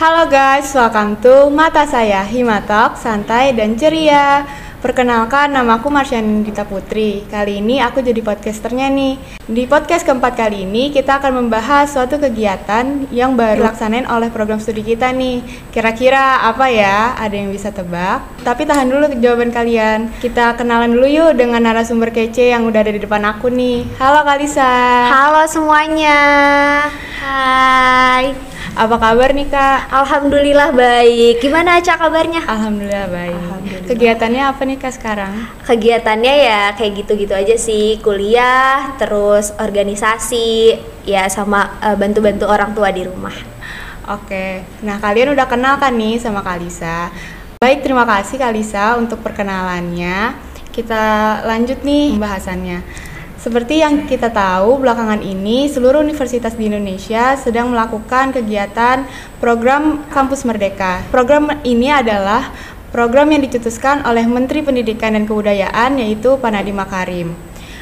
Halo guys, welcome to Mata Saya Himatok, santai dan ceria. Perkenalkan, nama aku Marsyani Dita Putri. Kali ini aku jadi podcasternya nih. Di podcast keempat kali ini, kita akan membahas suatu kegiatan yang baru dilaksanain oleh program studi kita nih. Kira-kira apa ya? Ada yang bisa tebak? Tapi tahan dulu jawaban kalian. Kita kenalan dulu yuk dengan narasumber kece yang udah ada di depan aku nih. Halo Kalisa. Halo semuanya. Hai. Apa kabar nih Kak? Alhamdulillah baik. Gimana Aca kabarnya? Alhamdulillah baik. Kegiatannya apa nih Kak sekarang? Kegiatannya ya kayak gitu-gitu aja sih, kuliah, terus organisasi, ya sama eh, bantu-bantu orang tua di rumah. Oke, nah kalian udah kenal kan nih sama Kalisa. Baik, terima kasih Kalisa untuk perkenalannya. Kita lanjut nih pembahasannya. Seperti yang kita tahu, belakangan ini seluruh universitas di Indonesia sedang melakukan kegiatan program Kampus Merdeka. Program ini adalah program yang dicetuskan oleh Menteri Pendidikan dan Kebudayaan yaitu Pak Nadiem Makarim.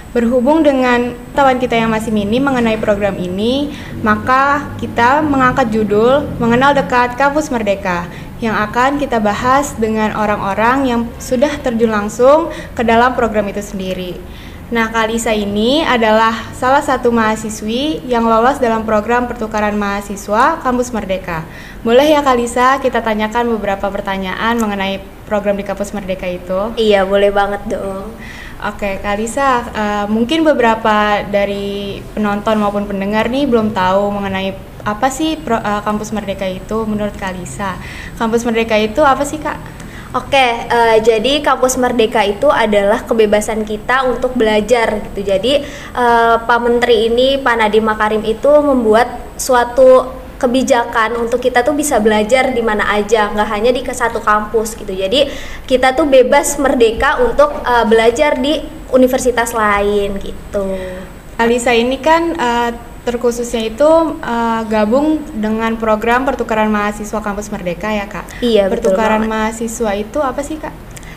Berhubung dengan tawan kita yang masih minim mengenai program ini, maka kita mengangkat judul Mengenal Dekat Kampus Merdeka yang akan kita bahas dengan orang-orang yang sudah terjun langsung ke dalam program itu sendiri. Nah, Kalisa ini adalah salah satu mahasiswi yang lolos dalam program pertukaran mahasiswa Kampus Merdeka. Boleh ya Kalisa kita tanyakan beberapa pertanyaan mengenai program di Kampus Merdeka itu? Iya, boleh banget dong. Oke, Kalisa, uh, mungkin beberapa dari penonton maupun pendengar nih belum tahu mengenai apa sih pro, uh, Kampus Merdeka itu menurut Kalisa. Kampus Merdeka itu apa sih, Kak? Oke, uh, jadi kampus merdeka itu adalah kebebasan kita untuk belajar gitu. Jadi uh, Pak Menteri ini, Pak Nadiem Makarim itu membuat suatu kebijakan untuk kita tuh bisa belajar di mana aja, nggak hanya di ke satu kampus gitu. Jadi kita tuh bebas merdeka untuk uh, belajar di universitas lain gitu. Alisa ini kan uh, terkhususnya itu uh, gabung dengan program pertukaran mahasiswa kampus Merdeka ya kak. Iya Pertukaran betul mahasiswa itu apa sih kak?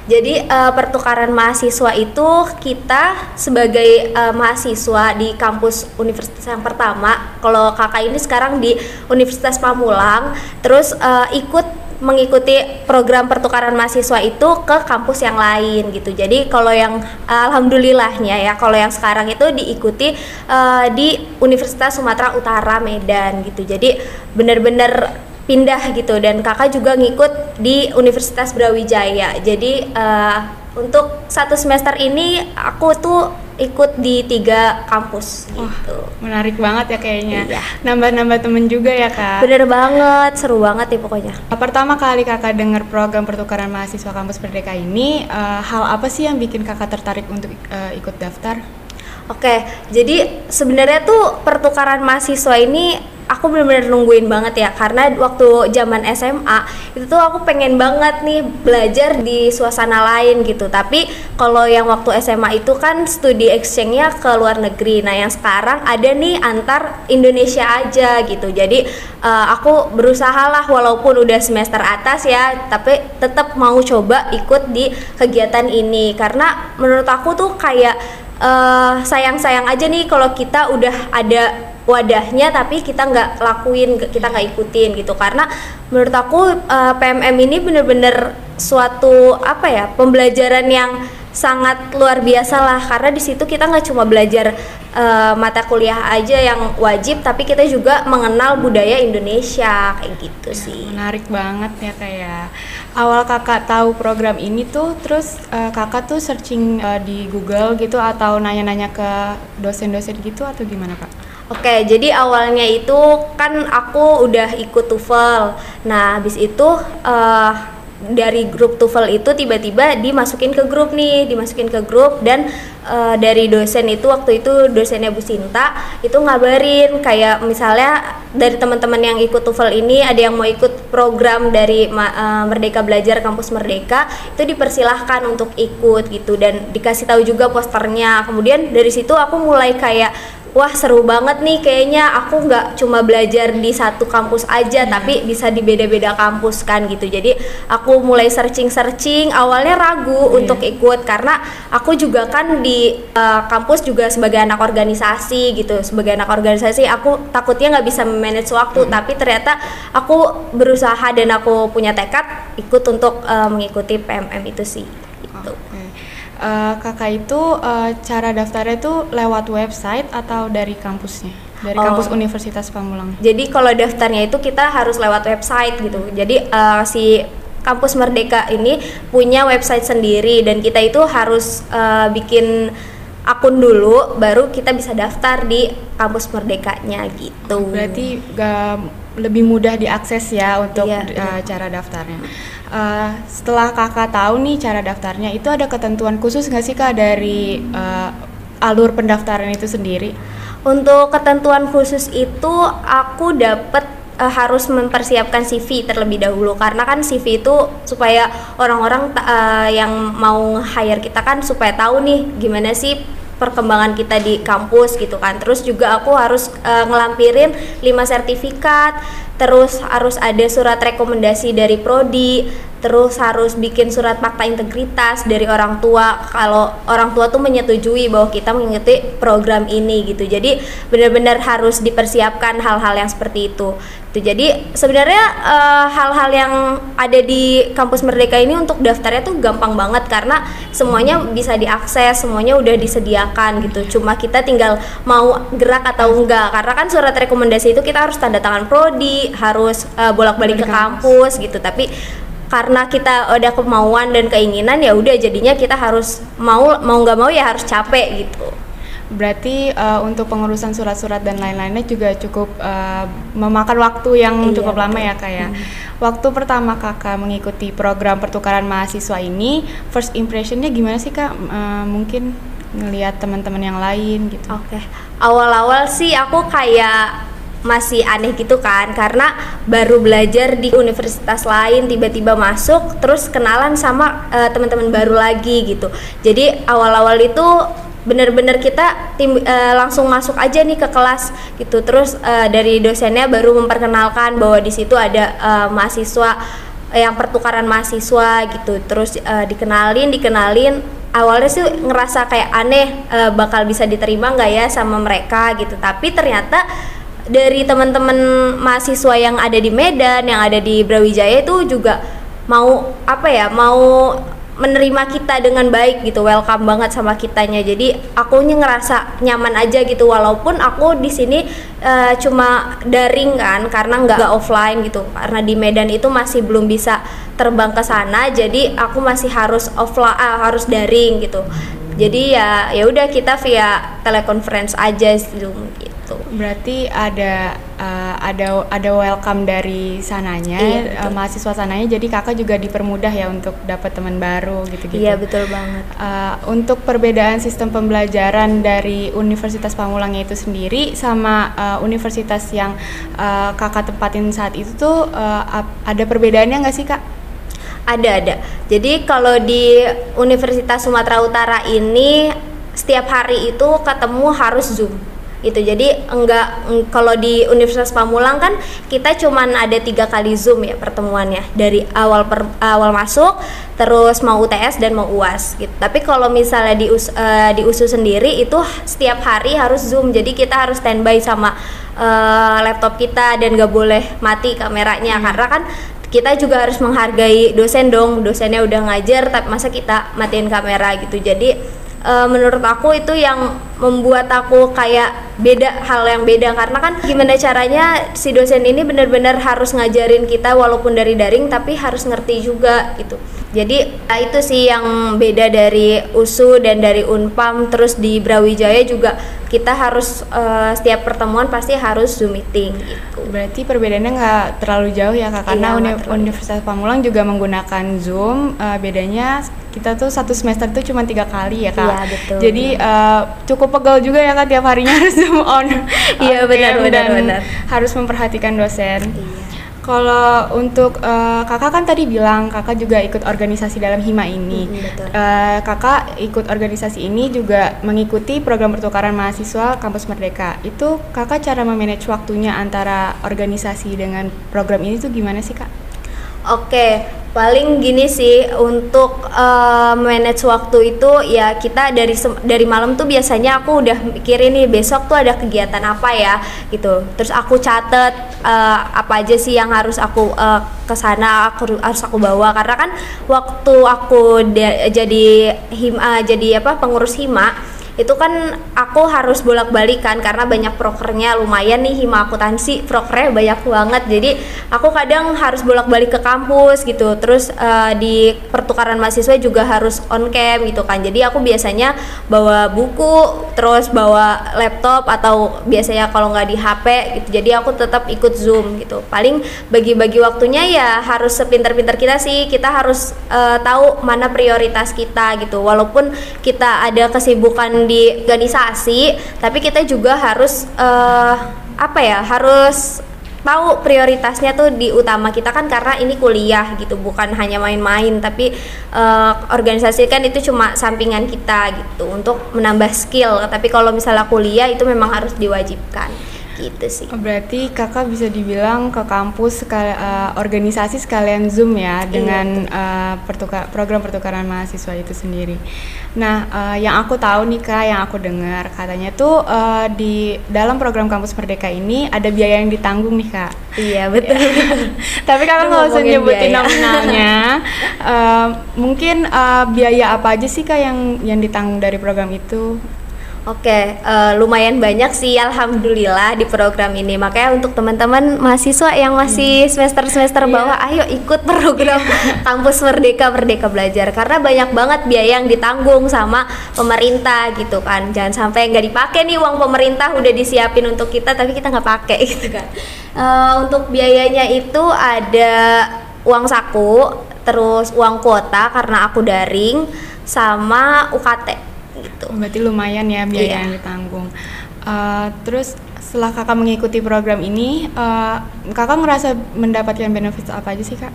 Jadi uh, pertukaran mahasiswa itu kita sebagai uh, mahasiswa di kampus universitas yang pertama, kalau kakak ini sekarang di Universitas Pamulang, terus uh, ikut mengikuti program pertukaran mahasiswa itu ke kampus yang lain gitu. Jadi kalau yang alhamdulillahnya ya kalau yang sekarang itu diikuti uh, di Universitas Sumatera Utara Medan gitu. Jadi benar-benar pindah gitu dan kakak juga ngikut di Universitas Brawijaya. Jadi uh, untuk satu semester ini aku tuh ikut di tiga kampus Wah, gitu. Menarik banget ya kayaknya. Iya. Nambah-nambah temen juga ya kak. Bener banget, seru banget ya pokoknya. Pertama kali kakak dengar program pertukaran mahasiswa kampus Merdeka ini, uh, hal apa sih yang bikin kakak tertarik untuk uh, ikut daftar? Oke, jadi sebenarnya tuh pertukaran mahasiswa ini aku benar-benar nungguin banget ya karena waktu zaman SMA itu tuh aku pengen banget nih belajar di suasana lain gitu. Tapi kalau yang waktu SMA itu kan studi exchange-nya ke luar negeri. Nah, yang sekarang ada nih antar Indonesia aja gitu. Jadi uh, aku berusaha lah walaupun udah semester atas ya, tapi tetap mau coba ikut di kegiatan ini karena menurut aku tuh kayak uh, sayang-sayang aja nih kalau kita udah ada wadahnya tapi kita nggak lakuin kita nggak ikutin gitu. Karena menurut aku uh, PMM ini bener-bener suatu apa ya pembelajaran yang sangat luar biasa lah karena di situ kita nggak cuma belajar uh, mata kuliah aja yang wajib tapi kita juga mengenal budaya Indonesia kayak gitu sih menarik banget ya kayak awal kakak tahu program ini tuh terus uh, kakak tuh searching uh, di Google gitu atau nanya-nanya ke dosen-dosen gitu atau gimana kak? Oke, jadi awalnya itu kan aku udah ikut TOEFL. Nah, habis itu uh, dari grup TOEFL itu tiba-tiba dimasukin ke grup nih, dimasukin ke grup dan uh, dari dosen itu waktu itu dosennya Bu Sinta itu ngabarin kayak misalnya dari teman-teman yang ikut TOEFL ini ada yang mau ikut program dari uh, Merdeka Belajar Kampus Merdeka itu dipersilahkan untuk ikut gitu dan dikasih tahu juga posternya. Kemudian dari situ aku mulai kayak wah seru banget nih kayaknya aku nggak cuma belajar di satu kampus aja Iya. tapi bisa di beda-beda kampus kan gitu jadi aku mulai searching-searching awalnya ragu Iya. untuk ikut karena aku juga kan di uh, kampus juga sebagai anak organisasi gitu sebagai anak organisasi aku takutnya nggak bisa manage waktu Hmm. tapi ternyata aku berusaha dan aku punya tekad ikut untuk uh, mengikuti PMM itu sih. Eh, kakak itu eh, cara daftarnya itu lewat website atau dari kampusnya? Dari Oh. kampus Universitas Pamulang. Jadi kalau daftarnya itu kita harus lewat website gitu. Jadi eh, si kampus Merdeka ini punya website sendiri dan kita itu harus eh, bikin akun dulu baru kita bisa daftar di kampus Merdekanya gitu. Berarti ga- lebih mudah diakses ya untuk Iya, eh, benar. cara daftarnya. Eh, setelah kakak tahu nih cara daftarnya, itu ada ketentuan khusus nggak sih kak dari eh, alur pendaftaran itu sendiri? Untuk ketentuan khusus itu aku dapat eh, harus mempersiapkan CV terlebih dahulu karena kan CV itu supaya orang-orang eh, yang mau hire kita kan supaya tahu nih gimana sih perkembangan kita di kampus gitu kan. Terus juga aku harus eh, ngelampirin 5 sertifikat, terus harus ada surat rekomendasi dari prodi, terus harus bikin surat fakta integritas dari orang tua. Kalau orang tua tuh menyetujui bahwa kita mengikuti program ini gitu. Jadi benar-benar harus dipersiapkan hal-hal yang seperti itu. Tuh, jadi sebenarnya eh, hal-hal yang ada di kampus Merdeka ini untuk daftarnya tuh gampang banget karena semuanya bisa diakses semuanya udah disediakan gitu. Cuma kita tinggal mau gerak atau enggak. Karena kan surat rekomendasi itu kita harus tanda tangan prodi harus eh, bolak-balik ke ke kampus gitu tapi karena kita ada kemauan dan keinginan ya udah jadinya kita harus mau mau nggak mau ya harus capek gitu Berarti eh, untuk pengurusan surat-surat dan lain-lainnya juga cukup eh, memakan waktu yang Iya, cukup lama betul. ya kak ya. Waktu pertama kakak mengikuti program pertukaran mahasiswa ini, first impressionnya gimana sih kak? Eh, mungkin ngelihat teman-teman yang lain gitu. Oke, awal-awal sih aku kayak masih aneh gitu kan karena baru belajar di universitas lain tiba-tiba masuk terus kenalan sama eh, teman-teman baru lagi gitu. Jadi awal-awal itu bener-bener kita tim, eh, langsung masuk aja nih ke kelas gitu. Terus eh, dari dosennya baru memperkenalkan bahwa di situ ada eh, mahasiswa yang pertukaran mahasiswa gitu terus eh, dikenalin dikenalin awalnya sih ngerasa kayak aneh eh, bakal bisa diterima nggak ya sama mereka gitu tapi ternyata dari teman-teman mahasiswa yang ada di Medan yang ada di Brawijaya itu juga mau apa ya mau menerima kita dengan baik gitu welcome banget sama kitanya. Jadi aku ngerasa nyaman aja gitu walaupun aku di sini eh, cuma daring kan karena nggak offline gitu. Karena di Medan itu masih belum bisa terbang ke sana jadi aku masih harus offline harus daring gitu. Jadi ya ya udah kita via teleconference aja zoom gitu Berarti ada eh, ada ada welcome dari sananya, Iya, betul. mahasiswa sananya. Jadi kakak juga dipermudah ya untuk dapat teman baru gitu-gitu. iya betul banget Uh, untuk perbedaan sistem pembelajaran dari Universitas Pamulangnya itu sendiri sama uh, universitas yang uh, kakak tempatin saat itu tuh uh, ada perbedaannya nggak sih kak? Ada ada. Jadi kalau di Universitas Sumatera Utara ini setiap hari itu ketemu harus zoom. Itu jadi enggak eng- kalau di Universitas Pamulang kan kita cuman ada tiga kali zoom ya pertemuannya. Dari awal per- awal masuk terus mau UTS dan mau UAS gitu. Tapi kalau misalnya di US, eh, di USU sendiri itu setiap hari harus zoom. Jadi kita harus standby sama eh, laptop kita dan nggak boleh mati kameranya. Karena kan kita juga harus menghargai dosen dong. Dosennya udah ngajar tapi masa kita matiin kamera gitu. Jadi eh, menurut aku itu yang membuat aku kayak beda hal yang beda. Karena kan gimana caranya si dosen ini benar-benar harus ngajarin kita walaupun dari daring tapi harus ngerti juga gitu jadi eh, itu sih yang beda dari USU dan dari Unpam terus di Brawijaya juga kita harus eh, setiap pertemuan pasti harus zoom meeting gitu Berarti perbedaannya nggak terlalu jauh ya kak? Karena Iya, Uni- Universitas Pamulang juga menggunakan Zoom. Uh, bedanya kita tuh satu semester tuh cuma tiga kali ya kak. Iya, betul. Jadi uh, cukup pegel juga ya kak tiap harinya harus Zoom on. Iya, benar, benar, dan benar. Harus memperhatikan dosen. Iya. Kalau untuk uh, kakak kan tadi bilang kakak juga ikut organisasi dalam hima ini. Mm, betul. Uh, kakak ikut organisasi ini juga mengikuti program pertukaran mahasiswa kampus Merdeka. Itu kakak cara memanage waktunya antara organisasi dengan program ini tuh gimana sih kak? Oke, paling gini sih untuk uh, manage waktu itu ya kita dari dari malam tuh biasanya aku udah mikirin nih besok tuh ada kegiatan apa ya gitu. Terus aku catet uh, apa aja sih yang harus aku uh, ke sana aku harus aku bawa karena kan waktu aku jadi hima jadi apa pengurus hima itu kan aku harus bolak-balik kan karena banyak prokernya lumayan nih hima akuntansi prokernya banyak banget. Jadi aku kadang harus bolak-balik ke kampus gitu. Terus uh, di pertukaran mahasiswa juga harus on cam gitu kan. Jadi aku biasanya bawa buku terus bawa laptop atau biasanya kalau nggak di HP gitu. Jadi aku tetap ikut zoom gitu. Paling bagi-bagi waktunya ya harus sepinter-pinter kita sih. Kita harus uh, tahu mana prioritas kita gitu. Walaupun kita ada kesibukan di organisasi tapi kita juga harus uh, apa ya harus tahu prioritasnya tuh di utama kita kan karena ini kuliah gitu bukan hanya main-main tapi uh, organisasi kan itu cuma sampingan kita gitu untuk menambah skill. Tapi kalau misalnya kuliah itu memang harus diwajibkan gitu sih. Oh, berarti kakak bisa dibilang ke kampus sekali, uh, organisasi sekalian zoom ya iya, dengan uh, pertukar program pertukaran mahasiswa itu sendiri. Nah, uh, yang aku tahu nih kak, yang aku dengar katanya tuh uh, di dalam program kampus Merdeka ini ada biaya yang ditanggung nih kak. Iya betul. Tapi kakak nggak usah nyebutin nominalnya. uh, mungkin uh, biaya apa aja sih kak yang yang ditanggung dari program itu? Oke, uh, lumayan banyak sih alhamdulillah di program ini. Makanya untuk teman-teman mahasiswa yang masih hmm. semester-semester yeah. bawah, ayo ikut program Kampus Merdeka Merdeka Belajar karena banyak banget biaya yang ditanggung sama pemerintah gitu kan. Jangan sampai nggak dipakai nih uang pemerintah udah disiapin untuk kita tapi kita nggak pakai gitu kan. Uh, untuk biayanya itu ada uang saku, terus uang kuota karena aku daring sama UKT gitu. Berarti lumayan ya biaya iya. yang ditanggung. Uh, terus setelah kakak mengikuti program ini, uh, kakak merasa mendapatkan benefit apa aja sih kak?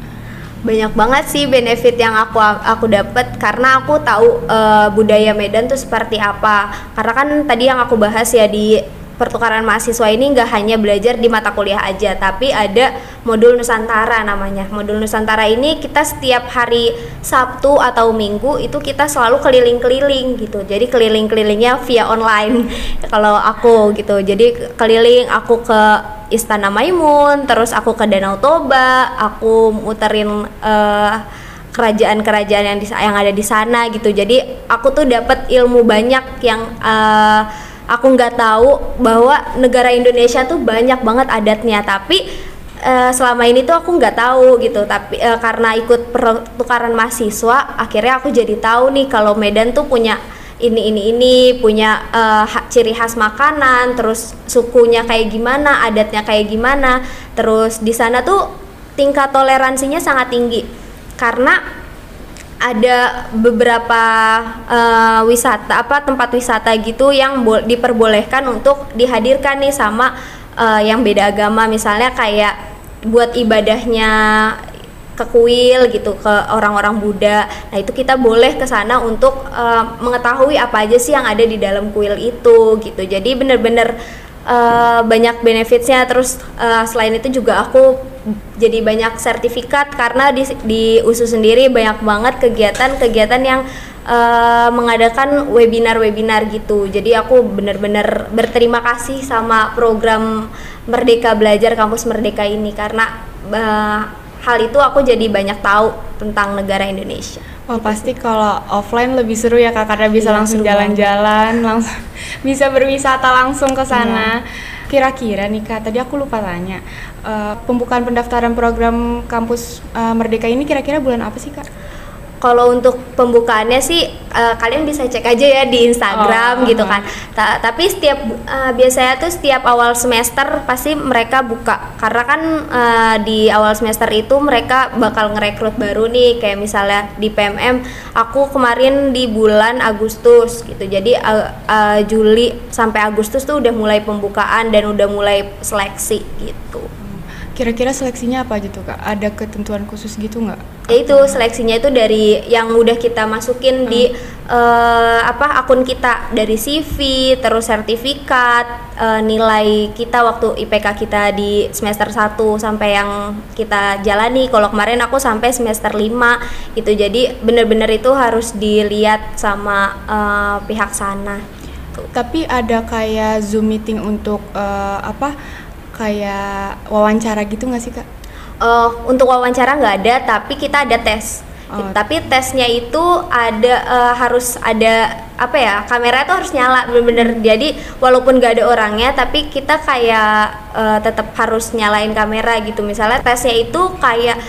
Banyak banget sih benefit yang aku aku dapat karena aku tahu uh, budaya Medan tuh seperti apa. Karena kan tadi yang aku bahas ya di pertukaran mahasiswa ini nggak hanya belajar di mata kuliah aja, tapi ada modul Nusantara namanya. Modul Nusantara ini kita setiap hari Sabtu atau Minggu itu kita selalu keliling-keliling gitu. Jadi keliling-kelilingnya via online kalau aku gitu. Jadi keliling aku ke Istana Maimun, terus aku ke Danau Toba, aku muterin uh, kerajaan-kerajaan yang yang ada di sana gitu. Jadi aku tuh dapat ilmu banyak yang uh, aku nggak tahu bahwa negara Indonesia tuh banyak banget adatnya tapi uh, selama ini tuh aku nggak tahu gitu. Tapi uh, karena ikut pertukaran mahasiswa akhirnya aku jadi tahu nih kalau Medan tuh punya ini ini ini punya uh, ciri khas makanan terus sukunya kayak gimana adatnya kayak gimana. Terus di sana tuh tingkat toleransinya sangat tinggi. Karena ada beberapa uh, wisata apa tempat wisata gitu yang diperbolehkan untuk dihadirkan nih sama uh, yang beda agama misalnya kayak buat ibadahnya ke kuil gitu ke orang-orang Buddha. Nah, itu kita boleh ke sana untuk uh, mengetahui apa aja sih yang ada di dalam kuil itu gitu. Jadi bener-bener uh, banyak benefitnya terus uh, selain itu juga aku jadi banyak sertifikat karena di di USU sendiri banyak banget kegiatan-kegiatan yang uh, mengadakan webinar-webinar gitu. Jadi aku benar-benar berterima kasih sama program Merdeka Belajar Kampus Merdeka ini karena uh, hal itu aku jadi banyak tahu tentang negara Indonesia. Wah pasti kalau offline lebih seru ya kak karena bisa iya, langsung jalan-jalan, langsung bisa berwisata langsung ke sana. Iya Kira-kira nih Kak, tadi aku lupa tanya. Uh, pembukaan pendaftaran program kampus uh, Merdeka ini kira-kira bulan apa sih Kak? Kalau untuk pembukaannya sih uh, kalian bisa cek aja ya di Instagram oh, gitu kan. Ta tapi setiap uh, biasanya tuh setiap awal semester pasti mereka buka karena kan uh, di awal semester itu mereka bakal ngerekrut baru nih kayak misalnya di PMM aku kemarin di bulan Agustus gitu. Jadi uh, uh, Juli sampai Agustus tuh udah mulai pembukaan dan udah mulai seleksi gitu. Kira-kira seleksinya apa gitu kak? Ada ketentuan khusus gitu nggak? Ya itu seleksinya itu dari yang udah kita masukin di eh, apa akun kita dari CV, terus sertifikat, eh, nilai kita waktu IPK kita di semester 1 sampai yang kita jalani. Kalau kemarin aku sampai semester 5 gitu. Jadi bener-bener itu harus dilihat sama eh, pihak sana. Tapi ada kayak Zoom meeting untuk eh, apa? Kayak wawancara gitu nggak sih kak? Eh, untuk wawancara nggak ada, tapi kita ada tes. Oh. Tapi tesnya itu ada eh, harus ada apa ya? Kamera itu harus nyala bener-bener. Jadi walaupun nggak ada orangnya, tapi kita kayak eh, tetap harus nyalain kamera gitu. Misalnya tesnya itu kayak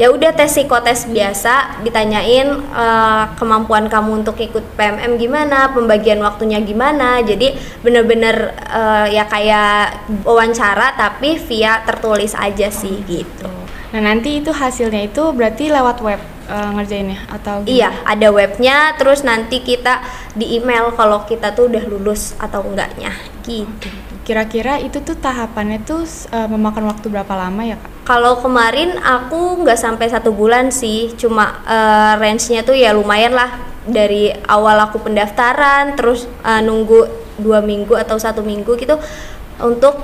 ya udah tes psikotes biasa, ditanyain eh, kemampuan kamu untuk ikut PMM gimana, pembagian waktunya gimana. Jadi bener-bener eh, ya kayak wawancara tapi via tertulis aja sih gitu. Nah nanti itu hasilnya itu berarti lewat web eh, ngerjainnya atau gimana? Iya, ada webnya, terus nanti kita di email kalau kita tuh udah lulus atau enggaknya, gitu. Kira-kira itu tuh tahapannya tuh eh, memakan waktu berapa lama ya kak? Kalau kemarin aku nggak sampai satu bulan sih, cuma eh, range-nya tuh ya lumayan lah dari awal aku pendaftaran, terus eh, nunggu dua minggu atau satu minggu gitu untuk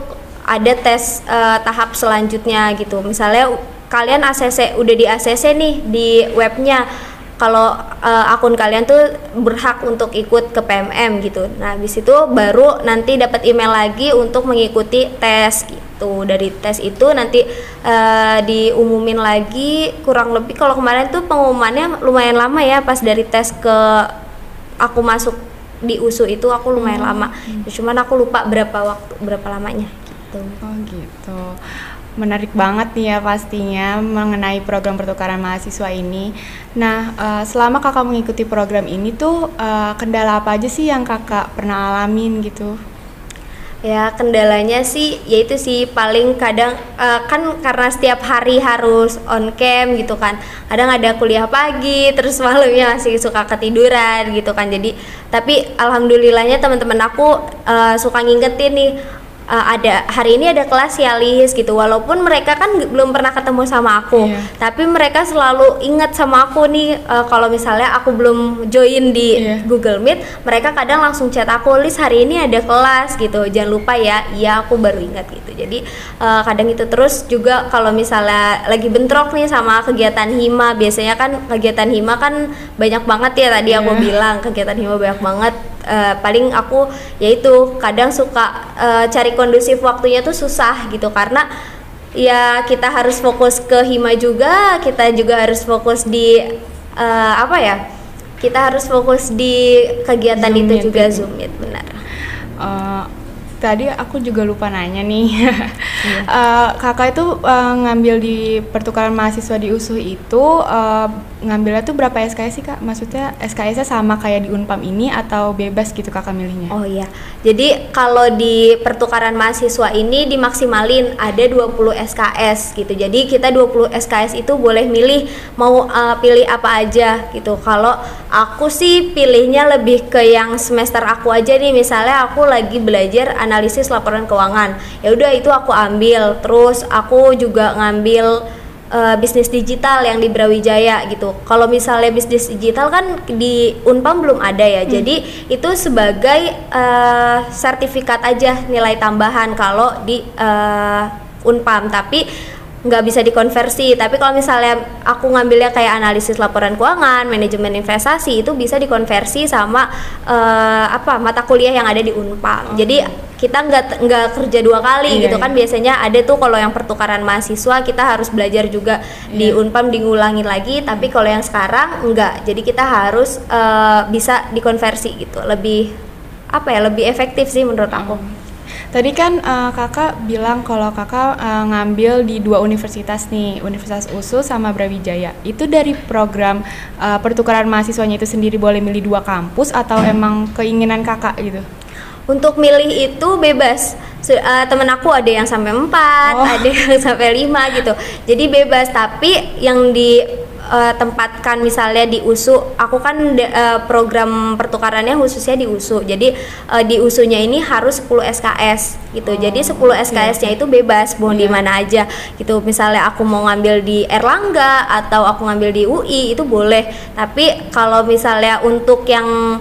ada tes eh, tahap selanjutnya gitu. Misalnya kalian ACC udah di ACC nih di webnya, kalau eh, akun kalian tuh berhak untuk ikut ke PMM gitu. Nah, habis itu baru nanti dapat email lagi untuk mengikuti tes gitu. Dari tes itu nanti eh, diumumin lagi kurang lebih kalau kemarin tuh pengumumannya lumayan lama ya pas dari tes ke aku masuk di USU itu aku lumayan lama. Ya, Cuman aku lupa berapa waktu berapa lamanya gitu. Oh gitu. Menarik banget nih ya pastinya mengenai program pertukaran mahasiswa ini. Nah, eh, selama kakak mengikuti program ini tuh eh, kendala apa aja sih yang kakak pernah alamin gitu? Ya kendalanya sih yaitu sih paling kadang eh, kan karena setiap hari harus on cam gitu kan. Kadang ada kuliah pagi terus malamnya masih suka ketiduran gitu kan. Jadi tapi alhamdulillahnya teman-teman aku eh, suka ngingetin nih eh, ada hari ini ada kelas ya Lis gitu walaupun mereka kan belum pernah ketemu sama aku Iya. tapi mereka selalu ingat sama aku nih eh, kalau misalnya aku belum join di Iya. Google Meet, mereka kadang langsung chat aku, Lis hari ini ada kelas gitu, jangan lupa ya. Iya aku baru ingat gitu. Jadi eh, kadang itu terus juga kalau misalnya lagi bentrok nih sama kegiatan hima, biasanya kan kegiatan hima kan banyak banget ya tadi aku Iya. bilang kegiatan hima banyak banget. Eh, paling aku yaitu kadang suka eh, cari kondusif waktunya tuh susah gitu karena ya kita harus fokus ke hima juga, kita juga harus fokus di eh, apa ya? Kita harus fokus di kegiatan Zoom itu meet juga itu. Zoom Meet benar. Eh, tadi aku juga lupa nanya nih. Eh, kakak itu eh, ngambil di pertukaran mahasiswa di USU itu eh, ngambilnya tuh berapa SKS sih kak? Maksudnya SKS-nya sama kayak di Unpam ini atau bebas gitu kakak milihnya? Oh iya. Jadi kalau di pertukaran mahasiswa ini dimaksimalin ada 20 SKS gitu. Jadi kita 20 SKS itu boleh milih mau uh, pilih apa aja gitu. Kalau aku sih pilihnya lebih ke yang semester aku aja nih. Misalnya aku lagi belajar analisis laporan keuangan. Ya udah itu aku ambil. Terus aku juga ngambil eh, bisnis digital yang di Brawijaya gitu. Kalau misalnya bisnis digital kan di Unpam belum ada ya. Jadi itu sebagai eh, sertifikat aja nilai tambahan kalau di eh, Unpam. Tapi nggak bisa dikonversi. Tapi kalau misalnya aku ngambilnya kayak analisis laporan keuangan, manajemen investasi itu bisa dikonversi sama eh, apa mata kuliah yang ada di Unpam. Jadi kita nggak nggak kerja dua kali Iya, gitu kan iya. biasanya ada tuh kalau yang pertukaran mahasiswa kita harus belajar juga di Iya. Unpam diulangin lagi tapi kalau yang sekarang enggak jadi kita harus eh, bisa dikonversi gitu lebih apa ya lebih efektif sih menurut aku Tadi kan eh, kakak bilang kalau kakak eh, ngambil di dua universitas nih, Universitas USU sama Brawijaya. Itu dari program eh, pertukaran mahasiswanya itu sendiri boleh milih dua kampus atau emang keinginan kakak gitu? Untuk milih itu bebas eh, temen aku ada yang sampai 4 Oh. ada yang sampai 5 gitu jadi bebas tapi yang di uh, tempatkan misalnya di USU aku kan de, uh, program pertukarannya khususnya di USU jadi uh, di USU-nya ini harus 10 SKS gitu oh, jadi 10 SKS-nya iya. itu bebas mau yeah. di mana aja gitu misalnya aku mau ngambil di Erlangga atau aku ngambil di UI itu boleh tapi kalau misalnya untuk yang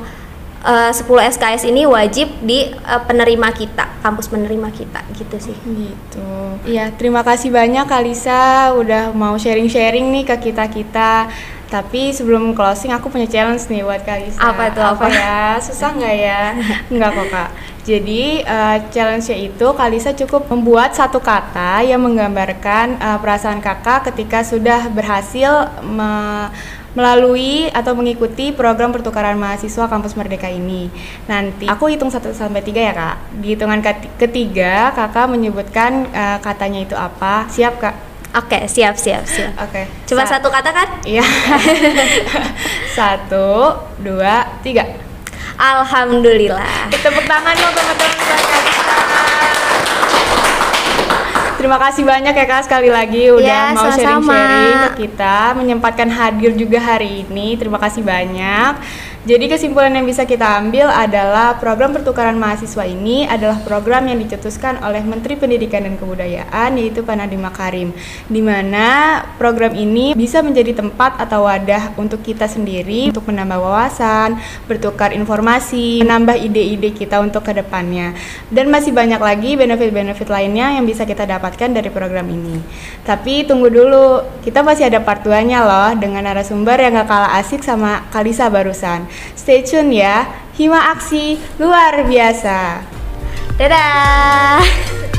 uh, 10 SKS ini wajib di uh, penerima kita, kampus penerima kita gitu sih. Gitu. Iya, terima kasih banyak Kalisa udah mau sharing-sharing nih ke kita-kita. Tapi sebelum closing aku punya challenge nih buat Kalisa. Apa itu apa, apa ya? Susah nggak ya? Enggak kok Kak. Jadi uh, challenge-nya itu Kalisa cukup membuat satu kata yang menggambarkan uh, perasaan kakak ketika sudah berhasil me melalui atau mengikuti program pertukaran mahasiswa kampus Merdeka ini. Nanti aku hitung 1 sampai 3 ya, Kak. Di hitungan ketiga, Kakak menyebutkan uh, katanya itu apa. Siap, Kak? Oke, okay, siap, siap, siap. Oke. Okay. Cuma Sa satu kata kan? Iya. satu, dua, tiga. Alhamdulillah. Tepuk tangan dong teman-teman. Terima kasih banyak ya Kak sekali lagi udah ya, mau sharing-sharing ke kita, menyempatkan hadir juga hari ini. Terima kasih banyak. Jadi kesimpulan yang bisa kita ambil adalah program pertukaran mahasiswa ini adalah program yang dicetuskan oleh Menteri Pendidikan dan Kebudayaan yaitu Nadiem Makarim. Di mana program ini bisa menjadi tempat atau wadah untuk kita sendiri untuk menambah wawasan, bertukar informasi, menambah ide-ide kita untuk ke depannya. Dan masih banyak lagi benefit-benefit lainnya yang bisa kita dapatkan dari program ini. Tapi tunggu dulu, kita masih ada part 2-nya loh dengan narasumber yang gak kalah asik sama Kalisa barusan. Stay tune ya, Hima Aksi luar biasa. Dadah!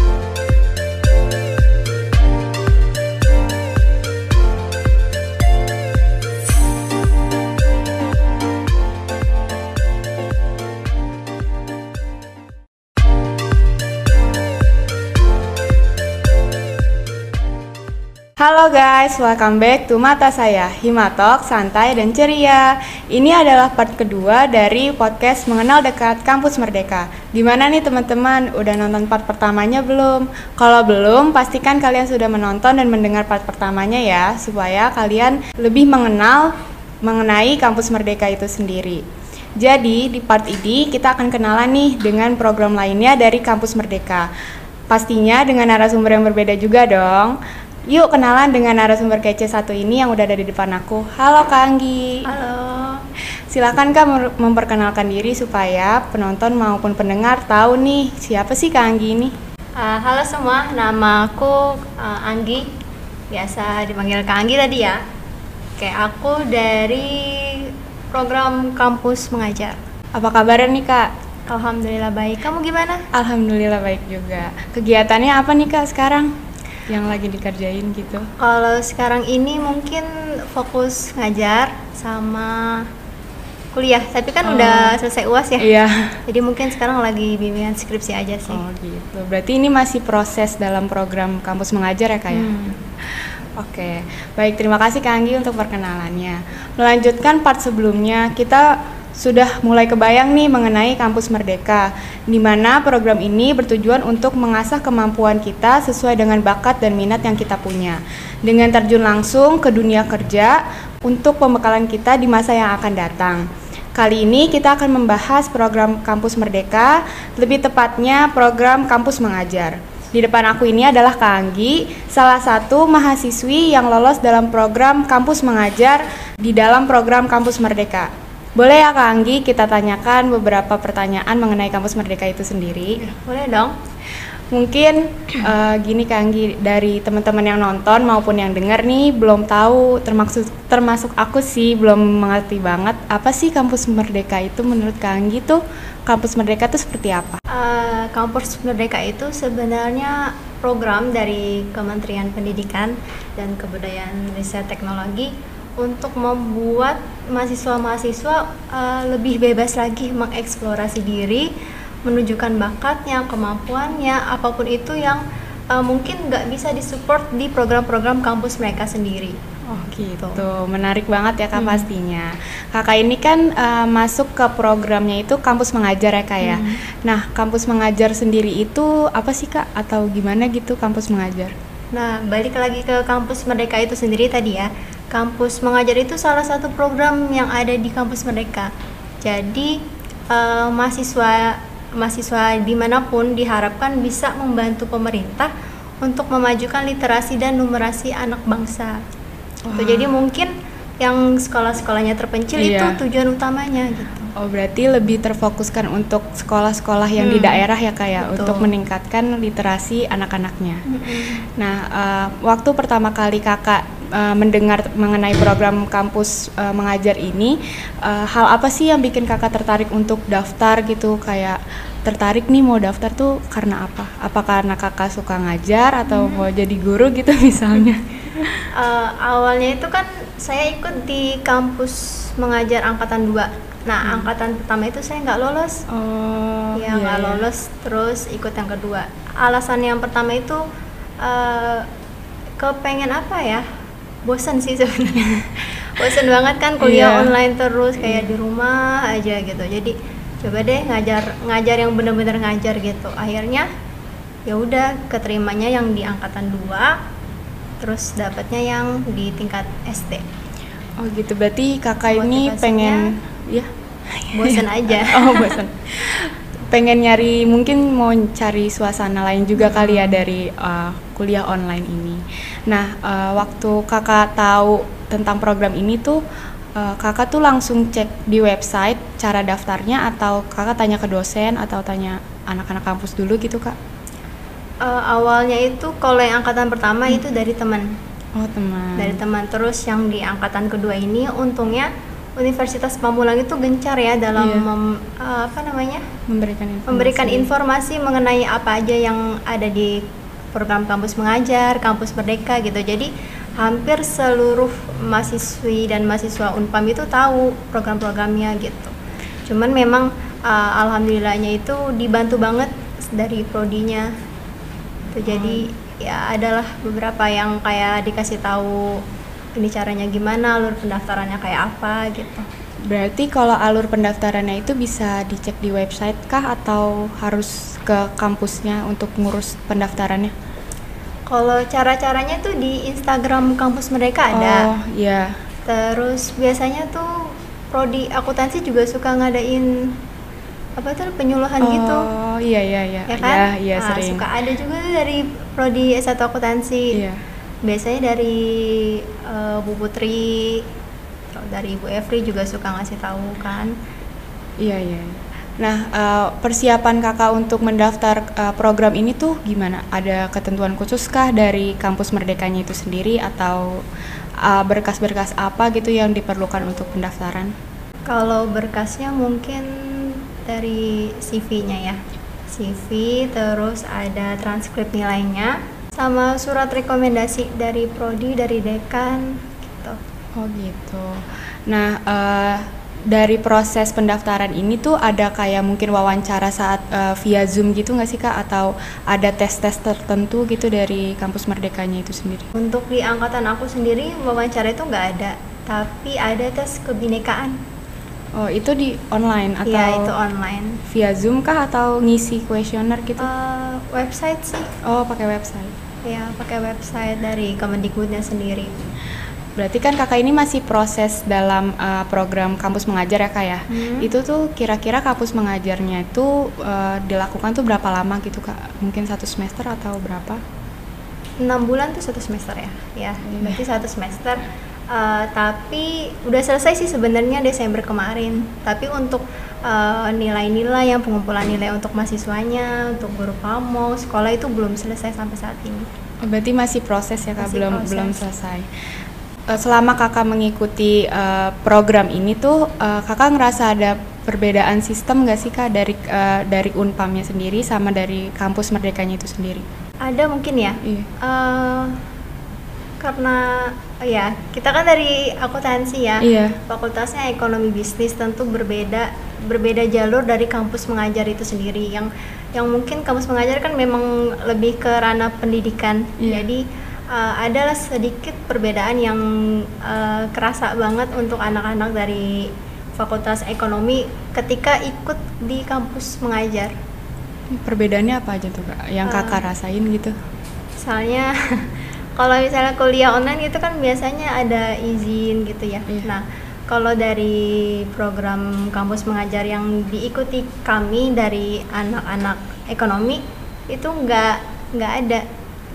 Halo guys, welcome back to Mata Saya, Himatok, Santai dan Ceria. Ini adalah part kedua dari podcast Mengenal Dekat Kampus Merdeka. Gimana nih teman-teman, udah nonton part pertamanya belum? Kalau belum, pastikan kalian sudah menonton dan mendengar part pertamanya ya, supaya kalian lebih mengenal mengenai Kampus Merdeka itu sendiri. Jadi, di part ini kita akan kenalan nih dengan program lainnya dari Kampus Merdeka. Pastinya dengan narasumber yang berbeda juga dong. Yuk kenalan dengan narasumber kece satu ini yang udah ada di depan aku. Halo Kak Anggi. Halo. Silakan Kak memperkenalkan diri supaya penonton maupun pendengar tahu nih siapa sih Kak Anggi ini. Uh, halo semua, nama aku uh, Anggi. Biasa dipanggil Kak Anggi tadi ya. Kayak aku dari program kampus mengajar. Apa kabarnya nih Kak? Alhamdulillah baik. Kamu gimana? Alhamdulillah baik juga. Kegiatannya apa nih Kak sekarang? Yang lagi dikerjain gitu? Kalau sekarang ini mungkin fokus ngajar sama kuliah, tapi kan oh. udah selesai UAS ya. Iya. Jadi mungkin sekarang lagi bimbingan skripsi aja sih. Oh gitu. Berarti ini masih proses dalam program kampus mengajar ya kak ya? Hmm. Oke, baik terima kasih Kak Anggi untuk perkenalannya. Melanjutkan part sebelumnya, kita sudah mulai kebayang nih mengenai kampus Merdeka, di mana program ini bertujuan untuk mengasah kemampuan kita sesuai dengan bakat dan minat yang kita punya, dengan terjun langsung ke dunia kerja untuk pembekalan kita di masa yang akan datang. Kali ini kita akan membahas program Kampus Merdeka, lebih tepatnya program Kampus Mengajar. Di depan aku ini adalah Kak Anggi, salah satu mahasiswi yang lolos dalam program Kampus Mengajar di dalam program Kampus Merdeka. Boleh ya Kak Anggi kita tanyakan beberapa pertanyaan mengenai kampus Merdeka itu sendiri? Boleh dong. Mungkin uh, gini Kak Anggi dari teman-teman yang nonton maupun yang dengar nih belum tahu termasuk termasuk aku sih belum mengerti banget apa sih kampus Merdeka itu menurut Kak Anggi tuh kampus Merdeka itu seperti apa? Uh, kampus Merdeka itu sebenarnya program dari Kementerian Pendidikan dan Kebudayaan Riset Teknologi untuk membuat mahasiswa-mahasiswa uh, lebih bebas lagi mengeksplorasi diri, menunjukkan bakatnya, kemampuannya, apa pun itu yang uh, mungkin nggak bisa disupport di program-program kampus mereka sendiri. Oh gitu, menarik banget ya kak hmm. pastinya. Kakak ini kan uh, masuk ke programnya itu kampus mengajar ya kak ya. Hmm. Nah kampus mengajar sendiri itu apa sih kak atau gimana gitu kampus mengajar? Nah balik lagi ke kampus Merdeka itu sendiri tadi ya kampus mengajar itu salah satu program yang ada di kampus mereka. Jadi eh, mahasiswa mahasiswa di mana pun diharapkan bisa membantu pemerintah untuk memajukan literasi dan numerasi anak bangsa. Tuh, Jadi mungkin yang sekolah-sekolahnya terpencil Iya. itu tujuan utamanya gitu. Oh berarti lebih terfokuskan untuk sekolah-sekolah yang di Hmm, daerah ya kayak betul. untuk meningkatkan literasi anak-anaknya. Nah eh, waktu pertama kali kakak eh, mendengar mengenai program kampus eh, mengajar ini, eh, hal apa sih yang bikin kakak tertarik untuk daftar gitu kayak tertarik nih mau daftar tuh karena apa? Apa karena kakak suka ngajar atau mau jadi guru gitu misalnya? Eh, awalnya itu kan saya ikut di kampus mengajar angkatan 2 Nah, angkatan pertama itu saya nggak lolos. Oh ya nggak iya. lolos terus ikut yang kedua alasan yang pertama itu eh, kepengen apa ya bosan sih sebenarnya. Bosan banget kan kuliah Iya. online terus kayak di rumah aja gitu. Jadi coba deh ngajar ngajar yang bener-bener ngajar gitu. Akhirnya ya udah keterimanya yang di angkatan 2 terus dapatnya yang di tingkat SD Oh gitu. Berarti kakak ini pengen ya bosan aja. Oh bosan pengen nyari mungkin mau cari suasana lain juga kali ya dari uh, kuliah online ini. Nah uh, waktu kakak tahu tentang program ini tuh uh, kakak tuh langsung cek di website cara daftarnya atau kakak tanya ke dosen atau tanya anak-anak kampus dulu gitu kak? Eh, awalnya itu kalau yang angkatan pertama itu dari teman. Oh teman. Dari teman. Terus yang di angkatan kedua ini untungnya Universitas Pamulang itu gencar ya dalam Iya. mem- eh, apa namanya? Memberikan informasi. memberikan informasi mengenai apa aja yang ada di program kampus mengajar kampus merdeka gitu. Jadi hampir seluruh mahasiswi dan mahasiswa Unpam itu tahu program-programnya gitu. Cuman memang eh, alhamdulillahnya itu dibantu banget dari prodinya. Tuh, jadi ya adalah beberapa yang kayak dikasih tahu ini caranya gimana alur pendaftarannya kayak apa gitu Berarti kalau alur pendaftarannya itu bisa dicek di website kah atau harus ke kampusnya untuk ngurus pendaftarannya? kalau cara-caranya tuh di Instagram kampus mereka ada Oh, iya. terus biasanya tuh prodi akuntansi juga suka ngadain apa tuh penyuluhan gitu Oh, iya iya iya. ya kan Iya, iya Nah, sering. suka ada juga tuh dari prodi S1 akuntansi Iya. Biasanya dari eh, Bu Putri atau dari Ibu Evri juga suka ngasih tahu kan Iya, iya. Nah, eh, persiapan kakak untuk mendaftar eh, program ini tuh gimana? Ada ketentuan khusus kah dari kampus Merdekanya itu sendiri atau berkas-berkas apa gitu yang diperlukan untuk pendaftaran? kalau berkasnya mungkin dari CV-nya ya CV terus ada transkrip nilainya sama surat rekomendasi dari prodi dari dekan gitu Oh gitu. Nah eh, dari proses pendaftaran ini tuh ada kayak mungkin wawancara saat eh, via zoom gitu nggak sih kak? Atau ada tes-tes tertentu gitu dari kampus Merdekanya itu sendiri? untuk di angkatan aku sendiri wawancara itu nggak ada tapi ada tes kebinekaan Oh itu di online atau ya itu online via zoom kah atau ngisi kuesioner gitu? Eh, website sih oh pakai website. Ya pakai website dari Kemendikbudnya sendiri Berarti kan kakak ini masih proses dalam eh, program kampus mengajar ya kak ya? Hmm. Itu tuh kira-kira kampus mengajarnya itu eh, dilakukan tuh berapa lama gitu kak? Mungkin satu semester atau berapa? enam bulan tuh satu semester ya ya Iya. berarti satu semester Eh, tapi udah selesai sih sebenarnya Desember kemarin tapi untuk eh, nilai-nilai yang pengumpulan nilai untuk mahasiswanya untuk guru pamong sekolah itu belum selesai sampai saat ini Oh, berarti masih proses ya kak, Masih belum proses. belum selesai. Eh, selama kakak mengikuti eh, program ini tuh, eh, kakak ngerasa ada perbedaan sistem nggak sih kak dari eh, dari unpamnya sendiri sama dari kampus merdekanya itu sendiri? ada mungkin ya Iya. Eh, karena ya kita kan dari akuntansi ya Iya. fakultasnya ekonomi bisnis tentu berbeda berbeda jalur dari kampus mengajar itu sendiri yang yang mungkin kampus mengajar kan memang lebih ke ranah pendidikan Iya. jadi uh, adalah sedikit perbedaan yang uh, kerasa banget untuk anak-anak dari fakultas ekonomi ketika ikut di kampus mengajar Perbedaannya apa aja tuh kak? Yang kakak rasain gitu? Misalnya kalau misalnya kuliah online itu kan biasanya ada izin gitu ya. Iya. Nah, kalau dari program kampus mengajar yang diikuti kami dari anak-anak ekonomi itu nggak nggak ada.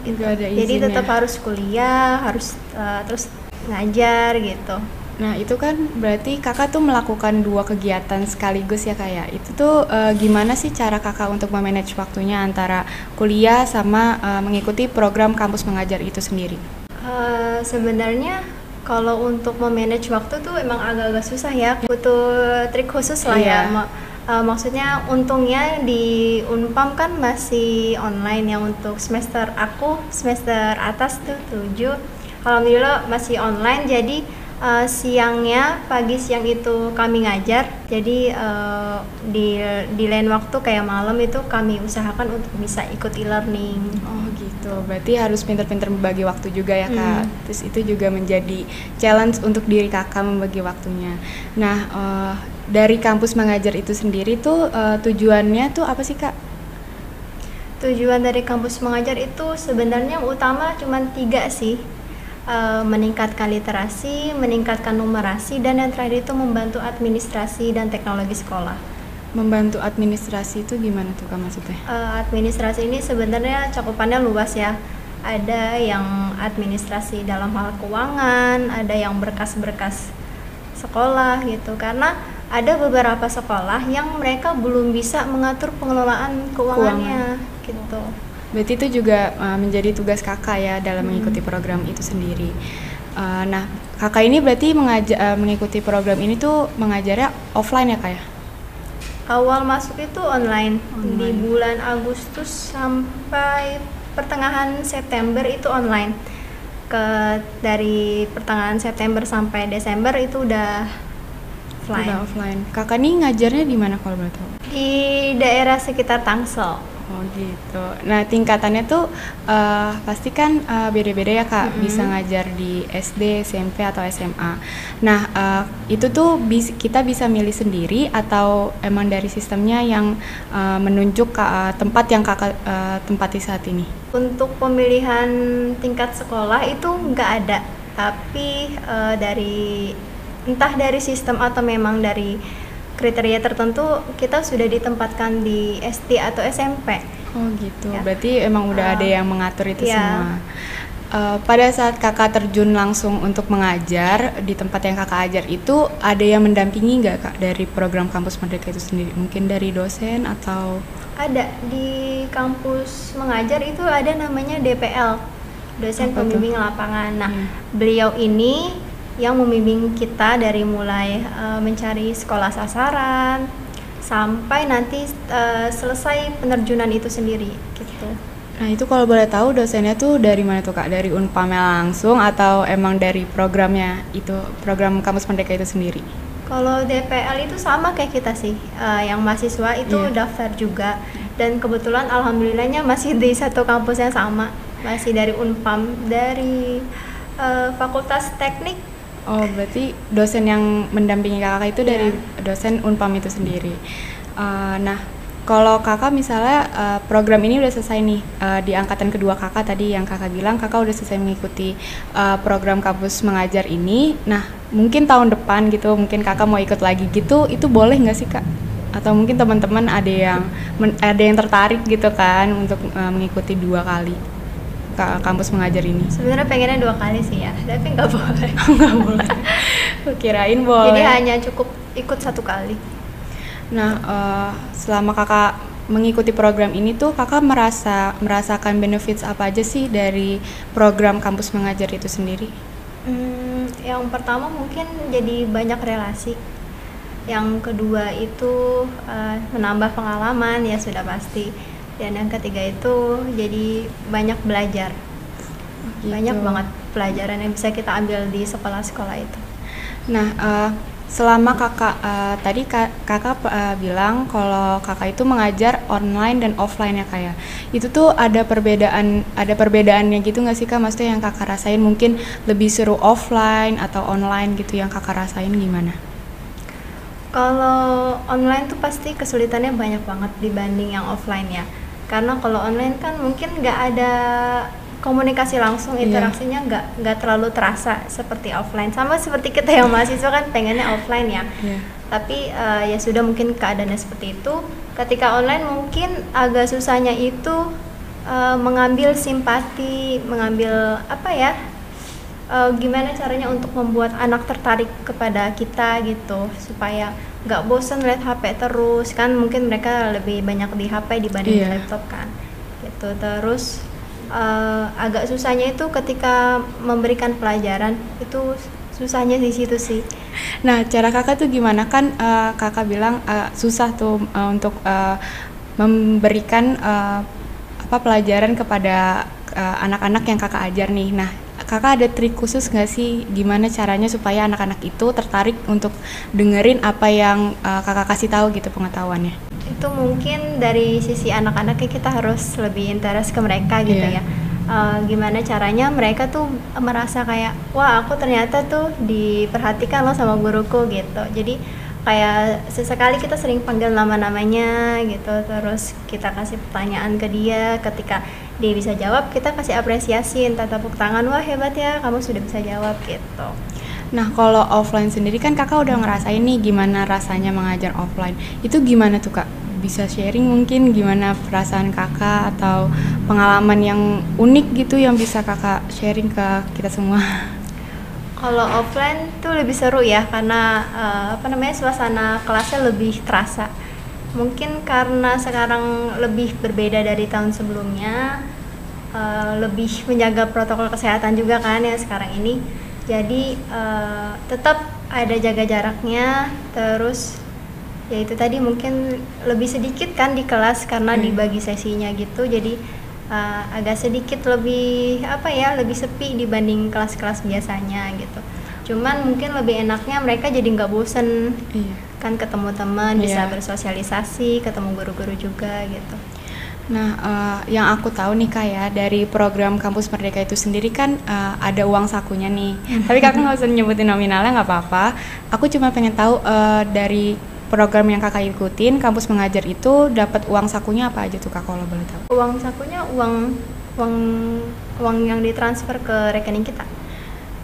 gitu. Ada Jadi izinnya. tetap harus kuliah, harus eh, terus ngajar gitu. Nah itu kan berarti kakak tuh melakukan dua kegiatan sekaligus ya kayak itu tuh eh, gimana sih cara kakak untuk memanage waktunya antara kuliah sama eh, mengikuti program kampus mengajar itu sendiri? Eh, sebenarnya kalau untuk memanage waktu tuh emang agak-agak susah ya butuh trik khusus lah Iya. ya eh, maksudnya untungnya di Unpam kan masih online ya untuk semester aku semester atas tuh 7 alhamdulillah masih online jadi eh, siangnya pagi siang itu kami ngajar jadi eh, di di lain waktu kayak malam itu kami usahakan untuk bisa ikut e-learning Oh gitu, berarti harus pinter-pinter membagi waktu juga ya kak. Hmm. Terus itu juga menjadi challenge untuk diri kakak membagi waktunya. Nah eh, dari kampus mengajar itu sendiri tuh eh, tujuannya tuh apa sih kak? Tujuan dari kampus mengajar itu sebenarnya utama cuma tiga sih Eh, meningkatkan literasi, meningkatkan numerasi, dan yang terakhir itu membantu administrasi dan teknologi sekolah. Membantu administrasi itu gimana tuh kak maksudnya? Eh, administrasi ini sebenarnya cakupannya luas ya. Ada yang administrasi dalam hal keuangan, ada yang berkas-berkas sekolah gitu. Karena ada beberapa sekolah yang mereka belum bisa mengatur pengelolaan keuangannya gitu. Berarti itu juga uh, menjadi tugas kakak ya dalam mengikuti program itu sendiri. Uh, nah, kakak ini berarti mengaja- uh, mengikuti program ini tuh mengajarnya offline ya kak ya? Awal masuk itu online, di Online. bulan Agustus sampai pertengahan September itu online. Ke dari pertengahan September sampai Desember itu udah offline. Udah offline. Kakak nih ngajarnya di mana kalau boleh tahu? Di daerah sekitar Tangsel. Oh gitu. Nah tingkatannya tuh uh, pasti kan uh, beda-beda ya kak. Bisa ngajar di SD, SMP atau SMA. Nah uh, itu tuh bis- kita bisa milih sendiri atau emang dari sistemnya yang uh, menunjuk ke uh, tempat yang kakak uh, tempati saat ini? Untuk pemilihan tingkat sekolah itu nggak ada, tapi eh, dari entah dari sistem atau memang dari kriteria tertentu kita sudah ditempatkan di SD atau SMP. Oh gitu. Ya. Berarti emang udah Uh, ada yang mengatur itu ya. semua. Uh, pada saat kakak terjun langsung untuk mengajar di tempat yang kakak ajar itu ada yang mendampingi nggak kak dari program kampus merdeka itu sendiri? Mungkin dari dosen atau Ada di kampus mengajar itu ada namanya DPL, dosen Apa pembimbing lapangan. Nah, Hmm. beliau ini yang membimbing kita dari mulai eh, mencari sekolah sasaran sampai nanti eh, selesai penerjunan itu sendiri gitu. Nah itu kalau boleh tahu dosennya tuh dari mana tuh kak? Dari Unpamnya langsung atau emang dari programnya itu program kampus merdeka itu sendiri? Kalau DPL itu sama kayak kita sih, eh, yang mahasiswa itu Iya. daftar juga dan kebetulan alhamdulillahnya masih di satu kampus yang sama, masih dari Unpam dari eh, Fakultas Teknik. Oh berarti dosen yang mendampingi kakak itu dari Iya. dosen Unpam itu sendiri. Eh, nah kalau kakak misalnya eh, program ini udah selesai nih eh, di angkatan kedua kakak tadi yang kakak bilang kakak udah selesai mengikuti eh, program kampus mengajar ini. Nah mungkin tahun depan gitu mungkin kakak mau ikut lagi gitu itu boleh nggak sih kak? Atau mungkin teman-teman ada yang men- ada yang tertarik gitu kan untuk eh, mengikuti dua kali ka- kampus mengajar ini? Sebenarnya pengennya dua kali sih ya, tapi nggak boleh. Nggak boleh. Kirain boleh. Jadi hanya cukup ikut satu kali. Nah, eh, selama kakak mengikuti program ini tuh kakak merasa merasakan benefits apa aja sih dari program kampus mengajar itu sendiri? Hmm, yang pertama mungkin jadi banyak relasi. Yang kedua itu eh, menambah pengalaman ya sudah pasti. Dan yang ketiga itu jadi banyak belajar. Banyak Gitu. banget pelajaran yang bisa kita ambil di sekolah-sekolah itu. Nah, eh, selama kakak eh, tadi ka- kakak eh, bilang kalau kakak itu mengajar online dan offline ya kayak itu tuh ada perbedaan ada perbedaannya gitu nggak sih kak? Maksudnya yang kakak rasain mungkin lebih seru offline atau online gitu yang kakak rasain gimana? Kalau online tuh pasti kesulitannya banyak banget dibanding yang offline ya. Karena kalau online kan mungkin nggak ada komunikasi langsung Iya. interaksinya nggak nggak terlalu terasa seperti offline sama seperti kita yang mahasiswa kan pengennya offline ya Iya. tapi eh, ya sudah mungkin keadaannya seperti itu ketika online mungkin agak susahnya itu eh, mengambil simpati mengambil apa ya eh, gimana caranya untuk membuat anak tertarik kepada kita gitu supaya nggak bosan lihat HP terus kan mungkin mereka lebih banyak di HP dibanding di Iya. laptop kan gitu terus eh, agak susahnya itu ketika memberikan pelajaran itu susahnya di situ sih Nah, cara kakak tuh gimana kan? eh, kakak bilang eh, susah tuh eh, untuk eh, memberikan eh, apa pelajaran kepada anak-anak yang kakak ajar nih. Nah, kakak ada trik khusus nggak sih gimana caranya supaya anak-anak itu tertarik untuk dengerin apa yang eh, kakak kasih tahu gitu pengetahuannya? itu mungkin dari sisi anak-anaknya kita harus lebih interest ke mereka gitu Iya. ya Eh, gimana caranya mereka tuh merasa kayak wah aku ternyata tuh diperhatikan loh sama guruku gitu jadi kayak sesekali kita sering panggil nama-namanya gitu terus kita kasih pertanyaan ke dia ketika dia bisa jawab kita kasih apresiasi entah tepuk tangan wah hebat ya kamu sudah bisa jawab gitu Nah, kalau offline sendiri kan kakak udah ngerasain nih gimana rasanya mengajar offline. Itu gimana tuh kak? Bisa sharing mungkin gimana perasaan kakak atau pengalaman yang unik gitu yang bisa kakak sharing ke kita semua? Kalau offline tuh lebih seru ya karena eh, apa namanya suasana kelasnya lebih terasa. Mungkin karena sekarang lebih berbeda dari tahun sebelumnya, eh, lebih menjaga protokol kesehatan juga kan ya sekarang ini. Jadi eh, tetap ada jaga jaraknya, terus ya itu tadi mungkin lebih sedikit kan di kelas karena Hmm. dibagi sesinya gitu. Jadi uh, agak sedikit lebih apa ya lebih sepi dibanding kelas-kelas biasanya gitu cuman mungkin lebih enaknya mereka jadi nggak bosen Iya. Kan ketemu teman bisa Iya. bersosialisasi ketemu guru-guru juga gitu Nah, eh, yang aku tahu nih kak ya dari program Kampus Merdeka itu sendiri kan eh, ada uang sakunya nih. Tapi kakak nggak usah nyebutin nominalnya nggak apa-apa. Aku cuma pengen tahu eh, dari program yang kakak ikutin, Kampus Mengajar itu dapat uang sakunya apa aja tuh kak kalau boleh tahu? uang sakunya uang uang uang yang ditransfer ke rekening kita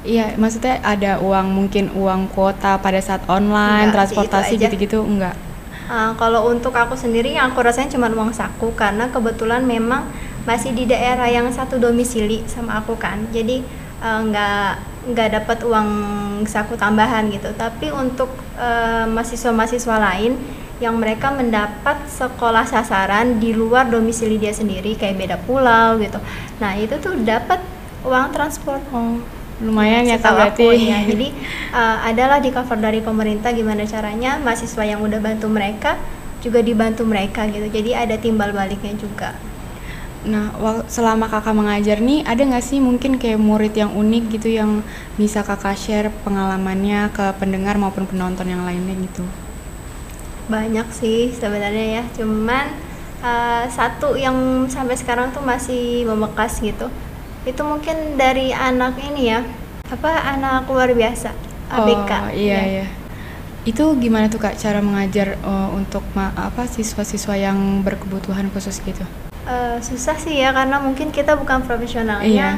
Iya, maksudnya ada uang mungkin uang kuota pada saat online, Enggak transportasi gitu-gitu enggak? Uh, kalau untuk aku sendiri yang aku rasain cuma uang saku karena kebetulan memang masih di daerah yang satu domisili sama aku kan. Jadi uh, nggak nggak dapat uang saku tambahan gitu. Tapi untuk uh, mahasiswa-mahasiswa lain yang mereka mendapat sekolah sasaran di luar domisili dia sendiri kayak beda pulau gitu. Nah itu tuh dapat uang transport Oh, lumayan ya kak berarti. aku ya. Jadi uh, adalah di cover dari pemerintah gimana caranya mahasiswa yang udah bantu mereka juga dibantu mereka gitu. Jadi ada timbal baliknya juga. Nah, selama kakak mengajar nih, ada nggak sih mungkin kayak murid yang unik gitu yang bisa kakak share pengalamannya ke pendengar maupun penonton yang lainnya gitu? Banyak sih sebenarnya ya. Cuman uh, satu yang sampai sekarang tuh masih membekas gitu. Itu mungkin dari anak ini ya. Apa anak luar biasa ABK. Oh, iya ya. iya. Itu gimana tuh kak cara mengajar eh, untuk ma- apa siswa-siswa yang berkebutuhan khusus gitu? Eh, susah sih ya karena mungkin kita bukan profesionalnya. Iya.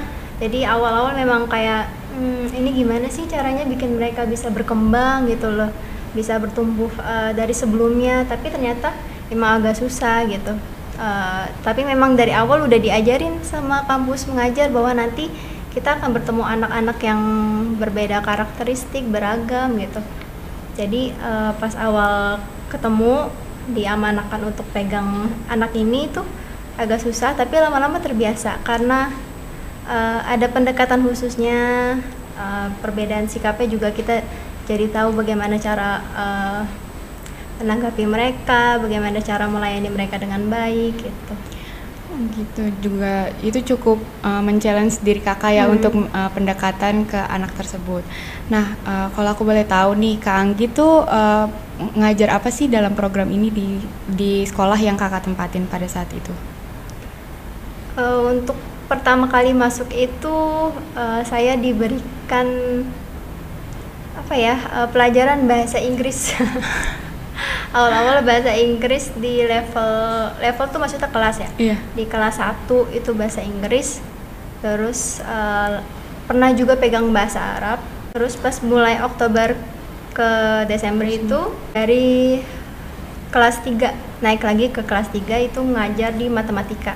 Jadi awal-awal memang kayak "Hmm, ini gimana sih caranya bikin mereka bisa berkembang gitu loh, bisa bertumbuh eh, dari sebelumnya. Tapi ternyata emang agak susah gitu. Eh, tapi memang dari awal udah diajarin sama kampus mengajar bahwa nanti kita akan bertemu anak-anak yang berbeda karakteristik, beragam gitu. Jadi eh, pas awal ketemu diamanahkan untuk pegang anak ini tuh agak susah tapi lama-lama terbiasa karena eh, ada pendekatan khususnya eh, perbedaan sikapnya juga kita jadi tahu bagaimana cara eh, menanggapi mereka, bagaimana cara melayani mereka dengan baik gitu. Oh, gitu juga itu cukup uh, men-challenge diri kakak ya Hmm. untuk uh, pendekatan ke anak tersebut. Nah, uh, kalau aku boleh tahu nih, Kak Anggi tuh uh, ngajar apa sih dalam program ini di di sekolah yang kakak tempatin pada saat itu? Eh, untuk pertama kali masuk itu eh, saya diberikan apa ya eh, pelajaran bahasa Inggris awal-awal bahasa Inggris di level level tuh maksudnya kelas ya? Iya. di kelas 1 itu bahasa Inggris terus uh, pernah juga pegang bahasa Arab terus pas mulai Oktober ke Desember itu dari kelas 3 naik lagi ke kelas 3 itu ngajar di matematika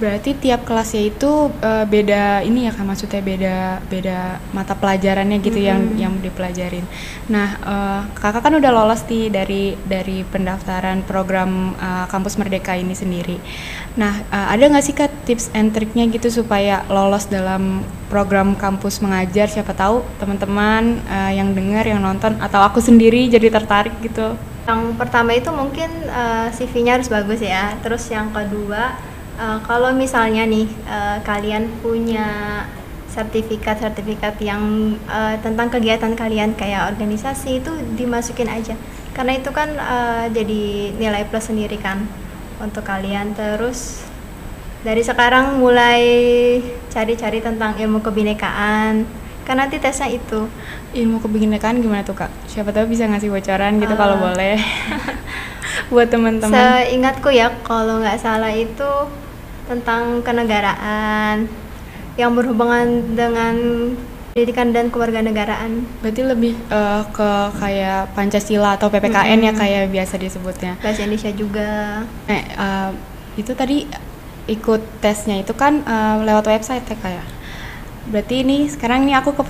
Berarti tiap kelasnya itu uh, beda ini ya kan maksudnya beda beda mata pelajarannya gitu mm -hmm. yang yang dipelajarin. Nah, uh, Kakak kan udah lolos nih dari dari pendaftaran program uh, Kampus Merdeka ini sendiri. Nah, uh, ada nggak sih Kak tips and triknya gitu supaya lolos dalam program kampus mengajar siapa tahu teman-teman uh, yang dengar yang nonton atau aku sendiri jadi tertarik gitu. Yang pertama itu mungkin uh, CV-nya harus bagus ya. Terus yang kedua uh, kalau misalnya nih uh, kalian punya sertifikat-sertifikat yang uh, tentang kegiatan kalian kayak organisasi itu dimasukin aja. Karena itu kan uh, jadi nilai plus sendiri kan untuk kalian. Terus dari sekarang mulai cari-cari tentang ilmu kebinekaan. Kan nanti tesnya itu. Ilmu kebinekaan gimana tuh kak? Siapa tahu bisa ngasih bocoran gitu uh, kalau boleh. Buat teman-teman. Seingatku ya kalau nggak salah itu tentang kenegaraan yang berhubungan dengan pendidikan dan kewarganegaraan. Berarti lebih uh, ke kayak Pancasila atau PPKN hmm. ya kayak biasa disebutnya. Bahasa Indonesia juga. Eh, uh, itu tadi ikut tesnya itu kan uh, lewat website ya kayak. Berarti ini sekarang ini aku ke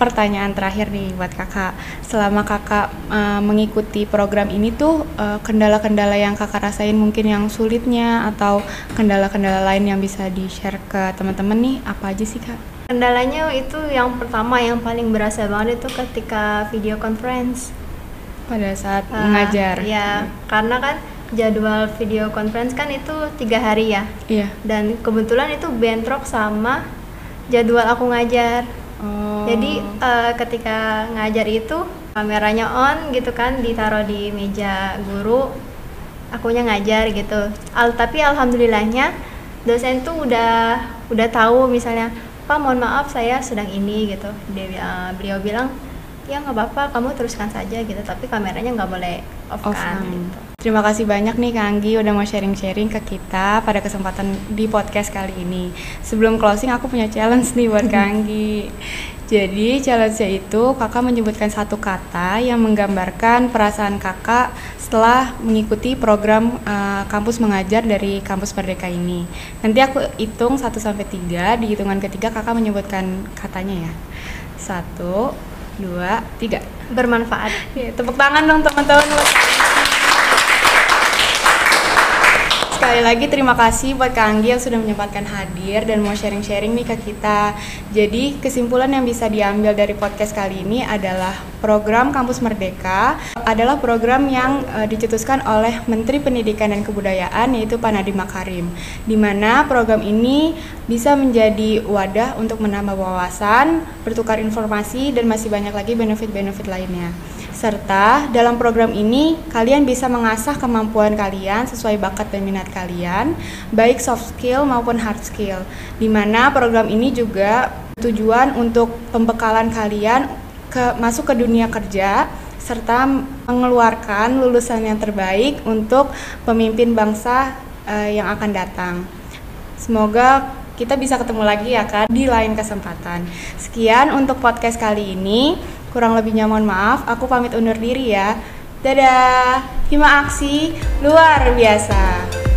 pertanyaan terakhir nih buat kakak. Selama kakak uh, mengikuti program ini tuh eh, kendala-kendala yang kakak rasain mungkin yang sulitnya atau kendala-kendala lain yang bisa di share ke teman-teman nih apa aja sih kak? Kendalanya itu yang pertama yang paling berasa banget itu ketika video conference. Pada saat uh, mengajar. Ya, hmm. karena kan jadwal video conference kan itu tiga hari ya. Iya. Dan kebetulan itu bentrok sama jadwal aku ngajar. Oh. Jadi uh, ketika ngajar itu kameranya on gitu kan ditaruh di meja guru, akunya ngajar gitu. Al tapi alhamdulillahnya dosen tuh udah udah tahu misalnya, "Pak, mohon maaf saya sedang ini" gitu. Dia uh, beliau bilang, "Ya nggak apa-apa, kamu teruskan saja gitu, tapi kameranya nggak boleh off, off kan." Gitu. Terima kasih banyak nih Kak Anggi udah mau sharing-sharing ke kita pada kesempatan di podcast kali ini. Sebelum closing aku punya challenge nih buat Kak Anggi. Jadi challenge-nya itu kakak menyebutkan satu kata yang menggambarkan perasaan kakak setelah mengikuti program uh, kampus mengajar dari kampus Merdeka ini. Nanti aku hitung 1 sampai 3, di hitungan ketiga kakak menyebutkan katanya ya. Satu, dua, tiga. Bermanfaat. Ya, tepuk tangan dong teman-teman. Sekali lagi terima kasih buat Kak Anggi yang sudah menyempatkan hadir dan mau sharing-sharing nih ke kita. Jadi kesimpulan yang bisa diambil dari podcast kali ini adalah program Kampus Merdeka adalah program yang uh, dicetuskan oleh Menteri Pendidikan dan Kebudayaan yaitu Pak Nadiem Makarim. Di mana program ini bisa menjadi wadah untuk menambah wawasan, bertukar informasi dan masih banyak lagi benefit-benefit lainnya serta dalam program ini kalian bisa mengasah kemampuan kalian sesuai bakat dan minat kalian, baik soft skill maupun hard skill. Di mana program ini juga tujuan untuk pembekalan kalian ke masuk ke dunia kerja serta mengeluarkan lulusan yang terbaik untuk pemimpin bangsa uh, yang akan datang. Semoga kita bisa ketemu lagi ya kan di lain kesempatan. Sekian untuk podcast kali ini. Kurang lebihnya mohon maaf, aku pamit undur diri ya. Dadah. Hima aksi luar biasa.